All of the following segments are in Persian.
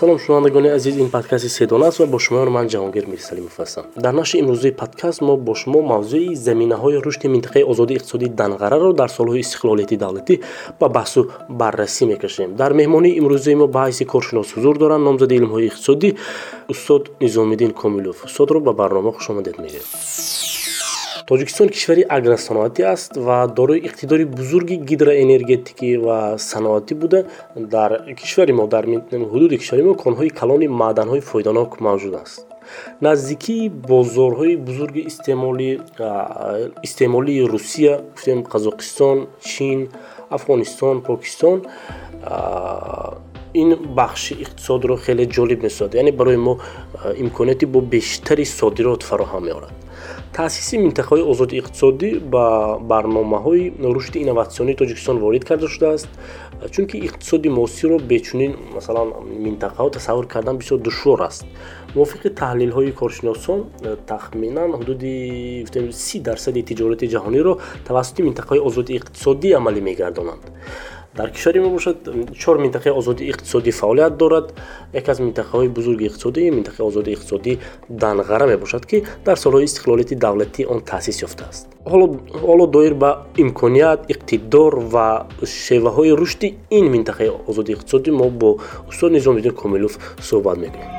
салом шунавандагони азиз ин подкасти седона аст ва бо шумоён ман ҷаҳонгир мирсалимов ҳастам. Дар нашри имрӯзаи подкаст мо бо шумо мавзӯи заминаҳои рушди минтақаи озодии иқтисодии данғараро дар солҳои истиқлолияти давлатӣ ба баҳсу баррасӣ мекашем. Дар меҳмонии имрӯзаи мо ба ҳайси коршинос ҳузур доранд номзади илмҳои иқтисодӣ. Устод низомиддин комилов. Устодро ба барнома хушомадед мегӯям тоҷикистон кишвари агросаноатӣ аст ва дорои иқтидори бузурги гидроэнергетикӣ ва саноатӣ буда. Дар кишвари мо дар ҳудуди кишвари мо конҳои калони маъданҳои фоиданок мавҷуд аст. Наздикии бозорҳои бузурги истеъмолии русия гуфтем қазоқистон чин афғонистон покистон ин бахши иқтисодро хеле ҷолиб месозад яъне барои мо имконияти бо бештари содирот фароҳам меорад. Таъсиси минтақаҳои озоди иқтисодӣ ба барномаҳои рушди инноватсионии тоҷикистон ворид карда шудааст чунки иқтисоди муосирро бечунин масалан минтақаҳо тасаввур кардан бисёр душвор аст. Мувофиқи таҳлилҳои коршиносон тахминан ҳудуди си дарсади тиҷорати ҷаҳониро тавассути минтақаҳои озоди иқтисодӣ амалӣ мегардонанд дар кишвари мо бошад чор минтақаи озодии иқтисодӣ фаъолият дорад. Яке аз минтақаҳои бузурги иқтисодӣ минтақаи озодии иқтисодӣ данғара мебошад ки дар солҳои истиқлолияти давлатӣ он таъсис ёфтааст ҳоло доир ба имконият иқтидор ва шеваҳои рушди ин минтақаи озодии иқтисодӣ мо бо устод низомиддин комилов суҳбат мекунем.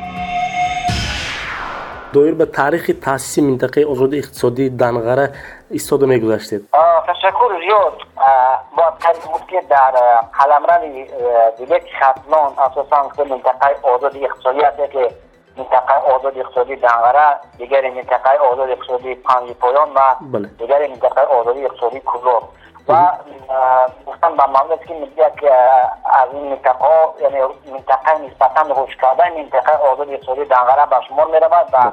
Доир ба таърихи таъсиси минтақаи озодии иқтисодии данғара ایستاد و تشکر زیاد. باید بود که در قلمران دیلک شطلان اساسا که منطقه آزاد اقتصادی هست که منطقه آزاد اقتصادی دنگره دیگر منطقه آزاد اقتصادی پنج پایان و بله. دیگر منطقه آزاد اقتصادی کلور و بله. گفتم به مورد که میگه که از این منطقه یعنی منطقه نسبتا روش کرده منطقه آزاد اقتصادی دنگره به شمار می‌رود و بله.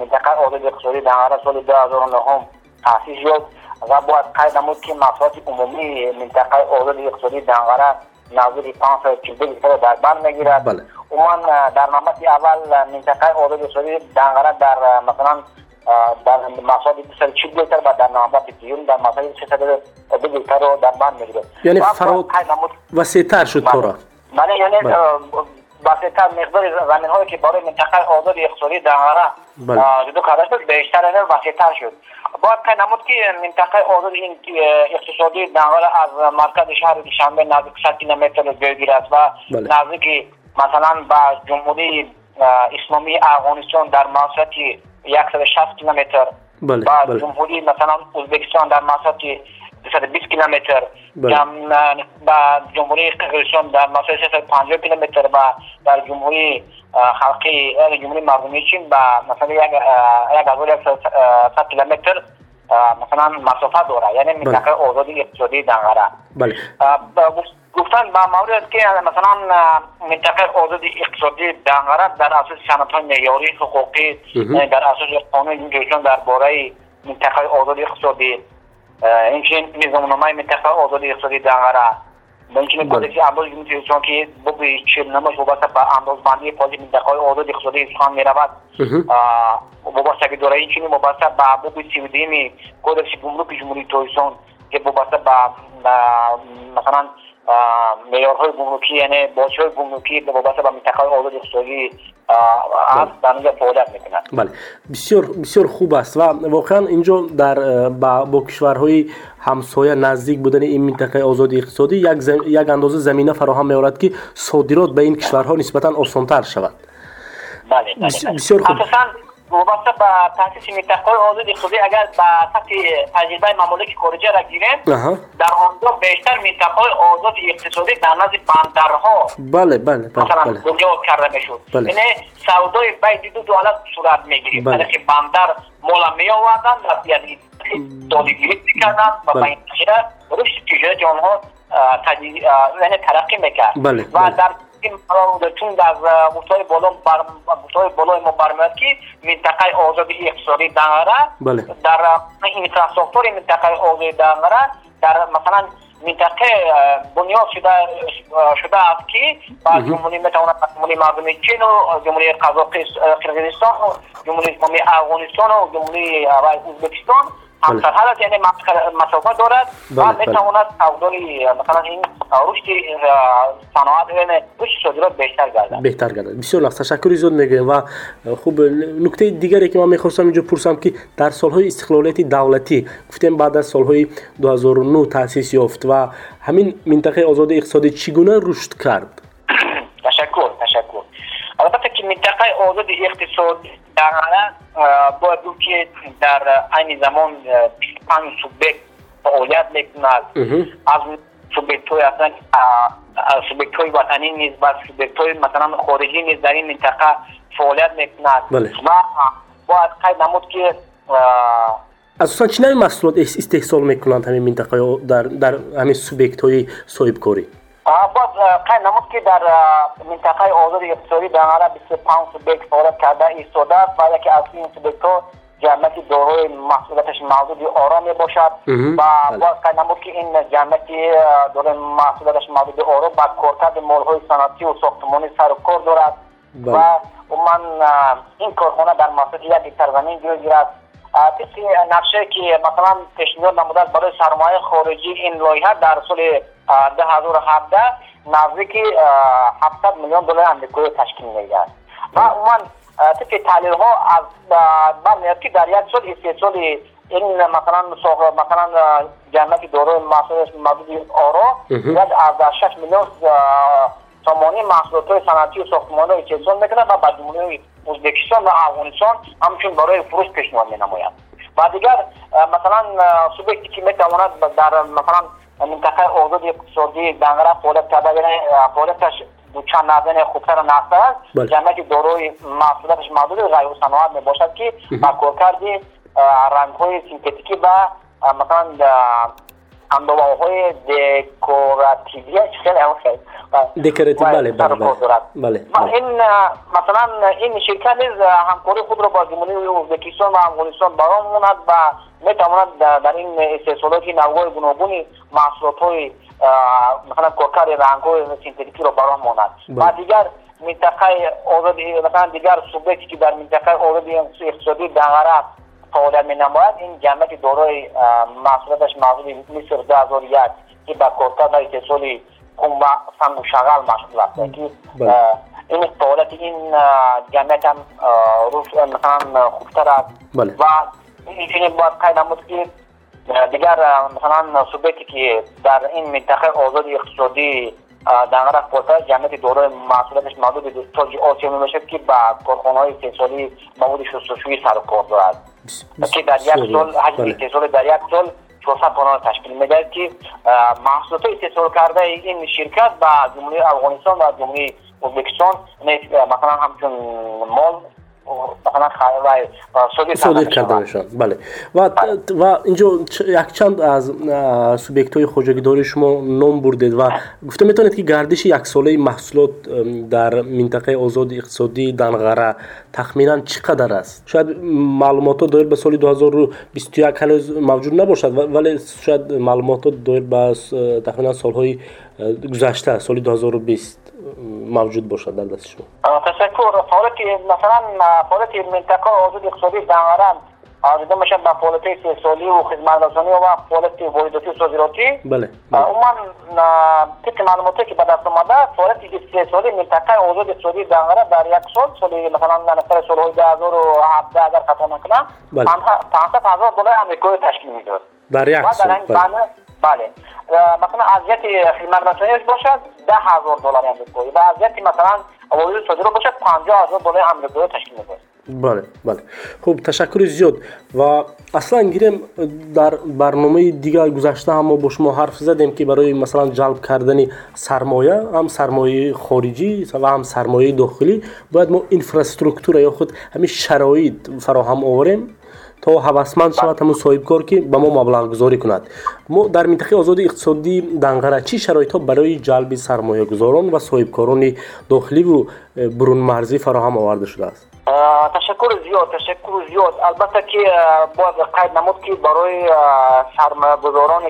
منطقه آزاد اقتصادی دنگره سال 2009 تحسیز شد. و باید قید نمود که مفرات عمومی منطقه آزاد اقتصادی دنگره نزدیک 542 هکتار در بر می‌گیرد. بله. عموما در نوبت اول منطقه آزاد اقتصادی دنگره در مثلا در مقصد 240 لیتر و در نوبت دیون در مقصد 302 لیتر رو در بر می‌گیرد. یعنی فرات وسیعتر شد تو بله. بله، یعنی بله. بسیتر مقدار زمین هایی که برای منطقه آزاد اقتصادی دهاره بله. جدو کرده شد بیشتر اینا وسیعتر شد. باید که نمود که منطقه آزاد این اقتصادی دهاره از مرکز شهر دشنبه نزدیک 100 کیلومتر زیرگیر است و بله. نزدیک مثلا به جمهوری اسلامی افغانستان در مسافت 160 کیلومتر. بله، و بله. جمهوری مثلا ازبکستان در مسافت 320 کیلومتر. بله. در جمهوری قرقیزستان در مسای 350 کیلومتر و در جمهوری خلقی جمهوری مردمی چین با مثلا یک یک صد کیلومتر مثلا مسافه داره. یعنی بله. منطقه آزادی اقتصادی دنگره بله. گفتن با مورد که مثلا منطقه آزادی اقتصادی دنگره در اساس سنت های معیاری حقوقی در اساس قانون جمهوری در باره منطقه آزادی اقتصادی اینکه نظام نمای منطقه آزاد اقتصادی دانگارا با اینکه بله. مقدسی انداز می‌تونید چون که ببی چه نمش وابسته به انداز بندی پالی منطقه های آزاد اقتصادی اسکان می‌رود. وابسته به دوره اینکه وابسته به ببی سیودیمی کودکس گمرک جمهوری ترکستان که وابسته با مثلا میارهای گمرکی یعنی باشه های گمرکی به بابت به منطقه های آزاد اقتصادی از بله. بله. بسیار بسیار خوب است و واقعا اینجا در با, با کشورهای همسایه نزدیک بودن این منطقه آزاد اقتصادی یک, زم... یک اندازه زمینه فراهم می آورد که صادرات به این کشورها نسبتا آسانتر شود. بله, بله, بله. بسیار خوب. خصوصا وابسته به تاسیس مکتب‌های آزاد اقتصادی اگر به سطح تجربه ممالک خارجه را گیریم در آنجا بیشتر مکتب‌های آزاد اقتصادی در نزد بندرها بله بله بله مثلا بله. بنیاد کرده می‌شد بله. یعنی سودای بین دو دولت صورت می‌گیرید بله. که بندر مولا می آوردن و بله. یعنی دادگیری می‌کردن بله، و بله. به این رشد تجارت آنها یعنی ترقی می‌کرد بله. و در این چون در مطای بالا بر مطای بالای ما برمیاد که منطقه آزاد اقتصادی دانگره بله. در اینفراستراکتور منطقه آزاد دانگره در مثلا منطقه بنیاد شده شده است که بعد جمهوری می‌تواند جمهوری مردم چین و جمهوری قزاقستان و جمهوری اسلامی افغانستان و جمهوری ازبکستان بله. مقصد هست یعنی مسافه دارد. بله، و بله. می‌تواند اولاد مثلا این رشد صناعت یعنی رشد صادرات بیشتر گردد. بهتر گردد. بسیار لطف. تشکر زود نگه و خوب نکته دیگری که من می‌خواستم اینجا پرسم که در سالهای استقلالیت دولتی گفتیم بعد از سالهای 2009 تاسیس یافت و همین منطقه آزاد اقتصادی چگونه رشد کرد؟ تشکر تشکر. البته که منطقه آزاد اقتصادی در باید که در این زمان 25 سوبک فعالیت می‌کند. از سوبکت های اصلا سوبکت های وطنی نیز و سوبکت های مثلا خارجی نیز در این منطقه فعالیت می‌کند. بله. و باید قید نمود که اساسا چی نوع محصولات استحصال می‌کنند همین منطقه در در همین سوبکت های صاحب کاری باز قید نمود که در منطقه آزاد اقتصادی در حالا 25 سوبکت فعالیت کرده ایستاده است. و یکی از این سوبکت ها جمعیت داروی محصولاتش محدود آرام می باشد و باز قید نمود که این جمعیت داروی محصولاتش محدود آرام با کارکرد مال های صنعتی و ساختمانی سر و کار دارد. و من این کارخانه در منطقه یک سرزمین گیرد. طبق نقشه که مثلا پیشنهاد نموده برای سرمایه خارجی این لایحه در سال 2017 نزدیک 700 میلیون دلار آمریکایی تشکیل می‌گیرد و عموما طبق تحلیل ها از برمیاد که در یک سال استحصال این مثلا مثلا جمعیت دارای محصول محدود آرا یک از 6 میلیون سامانی محصولات های صنعتی و ساختمان های استحصال می‌کنه و به جمهوری ازبکستان و افغانستان همچون برای فروش پیشنهاد می نماید و دیگر مثلا سوبکتی که می‌تواند در مثلا منطقه آزاد اقتصادی دنگره فعالیت کرده یعنی فعالیتش چند نظن خوبتر نسته است. جمعیت داروی محصولاتش محدود غیر صناعت می باشد که با کارکرد رنگ های سینتتیکی و مثلا اندامه دکوراتیوی خیلی خیلی. دکوراتیو بله بله بله. این مثلا این شرکت نیز همکاری می‌تواند در این استحصالات نوع گوناگونی محصولات های مثلا کارکر رنگ های سینتتیکی را برام موند و دیگر منطقه آزادی مثلا دیگر سوبکتی که در منطقه آزادی اقتصادی دنگره فعالیت می نماید این جمعیت دارای محصولاتش محصول مصر 2001 که با کارکرد اتصالی خون و سنگ و شغل مشغول است. که این فعالیت این جمعیت هم مثلا خوبتر است. و این باید قید نمود که دیگر مثلا سوبتی که در این منطقه آزاد اقتصادی در غرب پوتا جمعیت دوره محصولاتش محدود تاج آسیا می که با کارخانه های استحصالی مواد شستشویی سر کار دارد. که در یک سال حجم استحصال در یک سال 400 تن تشکیل می‌دهد که محصولات استحصال کرده این شرکت با جمهوری افغانستان و جمهوری ازبکستان مثلا همچون مال صادر کرده باشند بله. و و اینجا یک چند از سوبیکت های خوجگیداری شما نام بردید و گفته می‌تونید که گردش یک ساله محصولات در منطقه آزاد اقتصادی دنغره تخمینا چقدر است؟ شاید معلومات دایر به سال 2021 هنوز موجود نباشد ولی شاید معلومات دایر به تخمینا سالهای گذشته سال 2020 موجود باشد در دست شما تشکر. فعالیت مثلا فعالیت منطقه آزاد اقتصادی دنگرم آزاده میشه به فعالیت استحصالی و خدمت رسانی و فعالیت وارداتی و صادراتی. بله عموما طبق معلوماتی که به دست آمده فعالیت استحصالی منطقه آزاد اقتصادی دنگره در یک سال. سال مثلا در نفر سالهای 2017 اگر خطا نکنم. 500 هزار دلار امریکایی تشکیل می‌داد. در یک سال بله. مثلا ازیت خدمت رسانیش باشد ده هزار دلار امریکایی و ازیت مثلا وارد صادره باشد پنجاه هزار دلار امریکایی تشکیل میده بله بله. خوب تشکر زیاد. و اصلا گیریم در برنامه دیگر گذشته هم ما با شما حرف زدیم که برای مثلا جلب کردن سرمایه هم سرمایه خارجی و هم سرمایه داخلی باید ما اینفراسترکتور یا خود همین شرایط فراهم آوریم. تا هوسمند شود همون صاحب کار که به ما مبلغ گذاری کند. ما در منطقه آزاد اقتصادی دنگره چی شرایط ها برای جلب سرمایه گذاران و صاحب کاران داخلی و برون مرزی فراهم آورده شده است؟ تشکر زیاد تشکر زیاد. البته که باید قید نمود که برای سرمایه گذارانی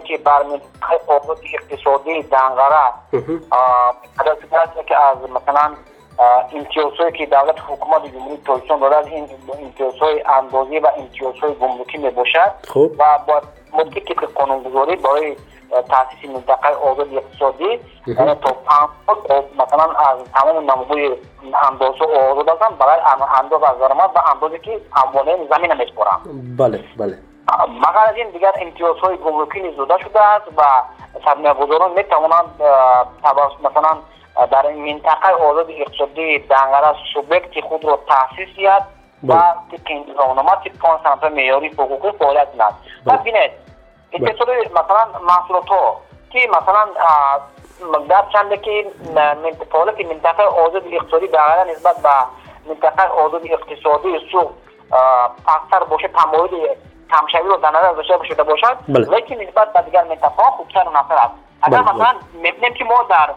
امتیازهایی که دولت حکومت جمهوری ترکستان دارد این امتیازهای اندازی و امتیازهای گمرکی می‌باشد خب. و با مدتی که قانونگذاری برای تاسیس منطقه آزاد اقتصادی تا پنج مثلا از تمام نمودهای اندازه آزاد هستند برای انداز از درآمد و اندازی که اموال زمین میسپرند بله بله. مگر از این دیگر امتیازهای گمرکی نیز داده شده است و سرمایه‌گذاران می‌توانند مثلا در این منطقه آزاد اقتصادی دنگره سوبکت خود را تاسیس کرد و طبق راهنما طبق سنت معیاری حقوقی فعالیت کنند و بینید اقتصاد مثلا محصولات ها که مثلا در چنده که فعالیت منطقه آزاد اقتصادی دنگره نسبت به منطقه آزاد اقتصادی سوق اکثر باشه تمایل کمشوی رو در نظر داشته شده باشد. لیکن نسبت به دیگر منطقه خوبتر و است. اگر مثلا می‌بینیم که ما در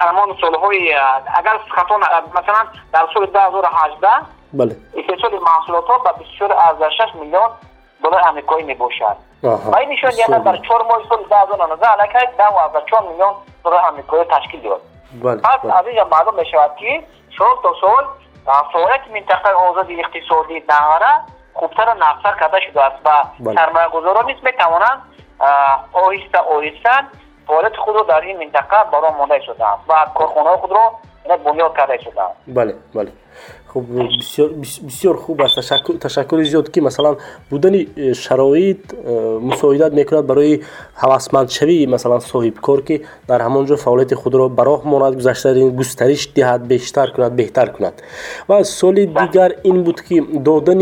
امان سالهای اگر خطا مثلا در سال 2018 بله. استحصال محصولات ها به بسیار از 6 میلیون دلار امریکایی می باشد و این نشون یعنی در 4 ماه سال 2019 علیکه 10 میلیون دلار امریکایی تشکیل داد. بله پس از اینجا معلوم می شود که سال تا سال فعالیت منطقه آزاد اقتصادی دهاره خوبتر و نقصر کرده شده است و سرمایه گذاران نیست می توانند آهسته آهسته فعالیت خود رو در این منطقه برای مانده شده و کارخانه خود رو بنیاد کرده شده بله بله. خب بسیار بسیار خوب است. تشکر تشکر زیاد که مثلا بودن شرایط مساعدت می‌کند برای هوسمند شوی مثلا صاحب کار که در همانجا فعالیت خود را براه ماند گذشته گسترش دهد بیشتر کند بهتر کند. و سال دیگر این بود که دادن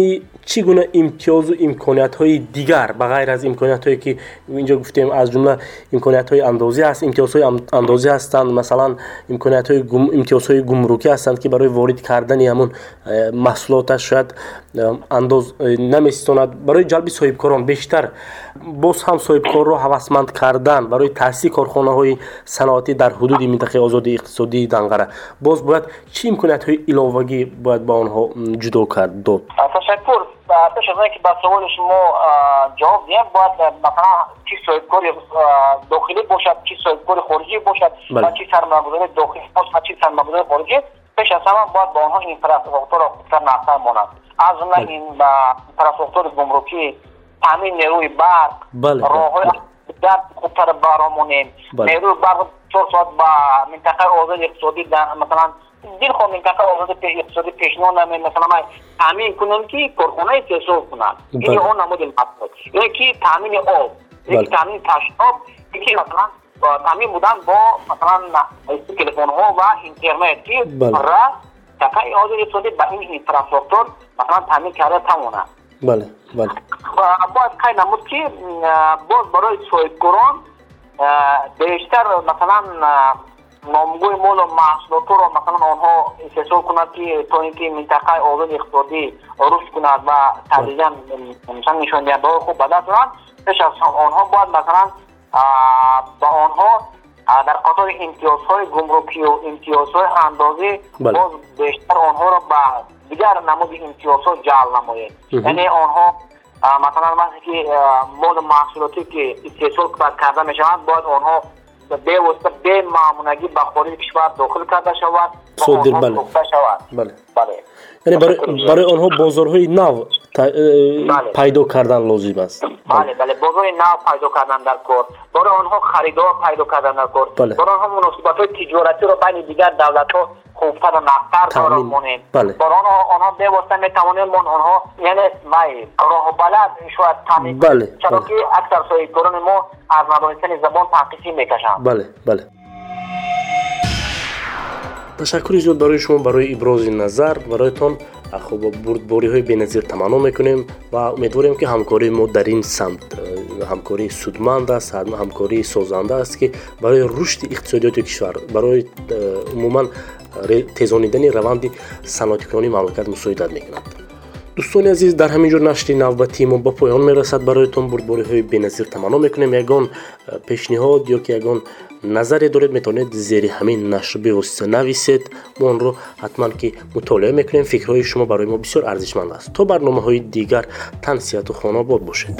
чӣ гуна имтиёзу имкониятҳои дигар ба ғайр аз имкониятҳое ки инҷо гуфтем аз ҷумла имкониятҳои андозӣ ҳаст имтиёзҳои андозӣ ҳастанд масалан имкониятҳои имтиёзҳои гумрукӣ ҳастанд ки барои ворид кардани ҳамун э, маҳсулоташ шояд э, андоз э, намесистонад барои ҷалби соҳибкорон бештар. Боз ҳам соҳибкорро ҳавасманд кардан. Барои таъсиси корхонаҳои саноатӣ дар ҳудуди минтақаи озоди иқтисодии дангара боз бояд чӣ имкониятҳои иловагӣ бояд ба онҳо ҷудо кард дод? Ташаккур های با پیش از که به سوال شما جواب دیم باید مثلا چی صاحبکار داخلی باشد چی صاحبکار خارجی باشد و چی سرمایه‌گذاری داخلی باشد چی سرمایه‌گذاری خارجی پیش از همه باید با آنها اینفراستراکچور را خوبتر نقطه ماند از جمله این اینفراستراکچور گمرکی تامین نیروی برق راههای در خوبتر برامونیم. نیروی برق چهار ساعت با منطقه آزاد اقتصادی مثلا دیر خو منطقه آزاد اقتصادی پیشنهاد نمی مثلا ما تامین کنم که کارخانه تأسیس کنن این اون نمود مقصد یکی تامین آب. یکی تامین تشناب یکی مثلا تامین بودن با مثلا تلفن ها و اینترنت. که را تقای آزاد اقتصادی به این اینفراستراکچور مثلا تامین کرده تمونه بله بله. و باز کای نمود که باز برای صاحبکاران بیشتر مثلا نامگوی مول و محصولات را مثلا آنها استحصال کنند که تا اینکه منطقه آزاد اقتصادی رشد کند و تدریجا مثلا نشان دهنده خوب به دست پیش از آنها باید مثلا با آنها در قطار امتیازهای گمرکی و امتیازهای اندازه باز بیشتر آنها را به دیگر نمود امتیازها جعل نماید. یعنی آنها مثلا وقتی که مال محصولاتی که استحصال کرده می شوند باید آنها به واسطه به معمونگی به خارج کشور داخل کرده شود. صادر بله. شود. بله. بله. یعنی برای برای آنها بازارهای نو پیدا کردن لازم است. بله بله. بازار نو پیدا کردن در کار. برای آنها خریدار پیدا کردن در کار. بله. برای آنها مناسبت های تجارتی رو بین دیگر دولت ها خوبتر و نقدر دارن مونیم بله. برای آنها می توانیم من آنها یعنی مای راه بلد شاید تامین بله. چرا بله. که اکثر صاحبکاران ما از ندانستن زبان تنقیصی می‌کشند بله بله ташаккури зиёд барои шумо барои ибрози назар бароятон хуб бурдбориҳои беназир таманно мекунем ва умедворем ки ҳамкории мо дар ин самт э, ҳамкории судманд аст ҳамкории созанда аст ки барои рушди иқтисодиёти кишвар барои э, умуман э, тезонидани раванди саноатикунонии мамлакат мусоидат мекунад дӯстони азиз дар ҳамин ҷо нашри навбатии мо ба поён мерасад. Бароятон бурдбориҳои беназир таманно мекунем ягон э, пешниҳод ёки ягон назаре доред метавонед зери ҳамин нашр бевосита нависед. Мо онро ҳатман ки мутолиа мекунем фикрҳои шумо барои мо бисёр арзишманд аст. То барномаҳои дигар тансияту хонобод бошед.